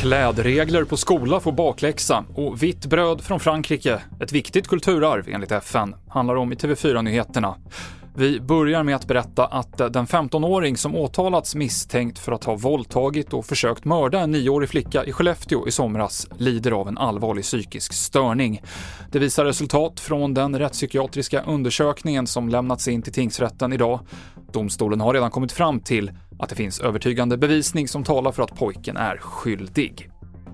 Klädregler på skola får bakläxa och vitt bröd från Frankrike, ett viktigt kulturarv enligt FN, handlar om i TV4-nyheterna. Vi börjar med att berätta att eh, den 15-åring som åtalats misstänkt för att ha våldtagit och försökt mörda en nioårig flicka i Skellefteå i somras lider av en allvarlig psykisk störning. Det visar resultat från den rättspsykiatriska undersökningen som lämnats in till tingsrätten idag. Domstolen har redan kommit fram till att det finns övertygande bevisning som talar för att pojken är skyldig.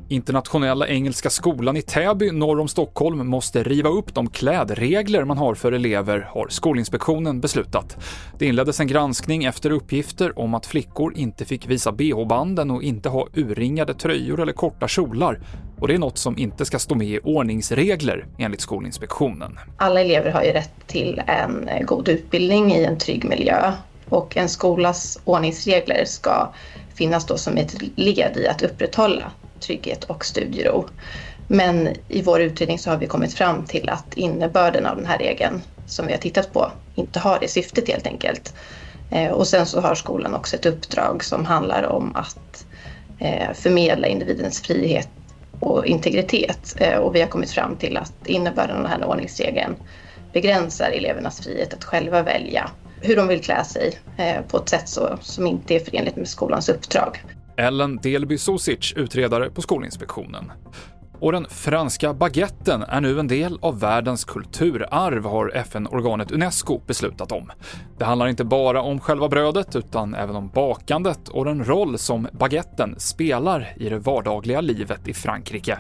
Internationella Engelska skolan i Täby norr om Stockholm måste riva upp de klädregler man har för elever, har Skolinspektionen beslutat. Det inleddes en granskning efter uppgifter om att flickor inte fick visa bh-banden och inte ha urringade tröjor eller korta kjolar. Och det är något som inte ska stå med i ordningsregler, enligt Skolinspektionen. Alla elever har ju rätt till en god utbildning i en trygg miljö och en skolas ordningsregler ska finnas då som ett led i att upprätthålla trygghet och studiero. Men i vår utredning så har vi kommit fram till att innebörden av den här regeln som vi har tittat på inte har det syftet helt enkelt. Eh, och sen så har skolan också ett uppdrag som handlar om att eh, förmedla individens frihet och integritet. Eh, och vi har kommit fram till att innebörden av den här ordningsregeln begränsar elevernas frihet att själva välja hur de vill klä sig på ett sätt så, som inte är förenligt med skolans uppdrag. Ellen Delby Sosic, utredare på Skolinspektionen. Och den franska baguetten är nu en del av världens kulturarv, har FN-organet Unesco beslutat om. Det handlar inte bara om själva brödet, utan även om bakandet och den roll som baguetten spelar i det vardagliga livet i Frankrike.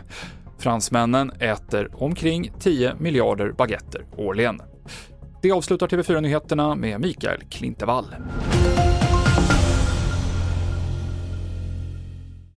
Fransmännen äter omkring 10 miljarder baguetter årligen. Det avslutar TV4-nyheterna med Mikael Klintevall.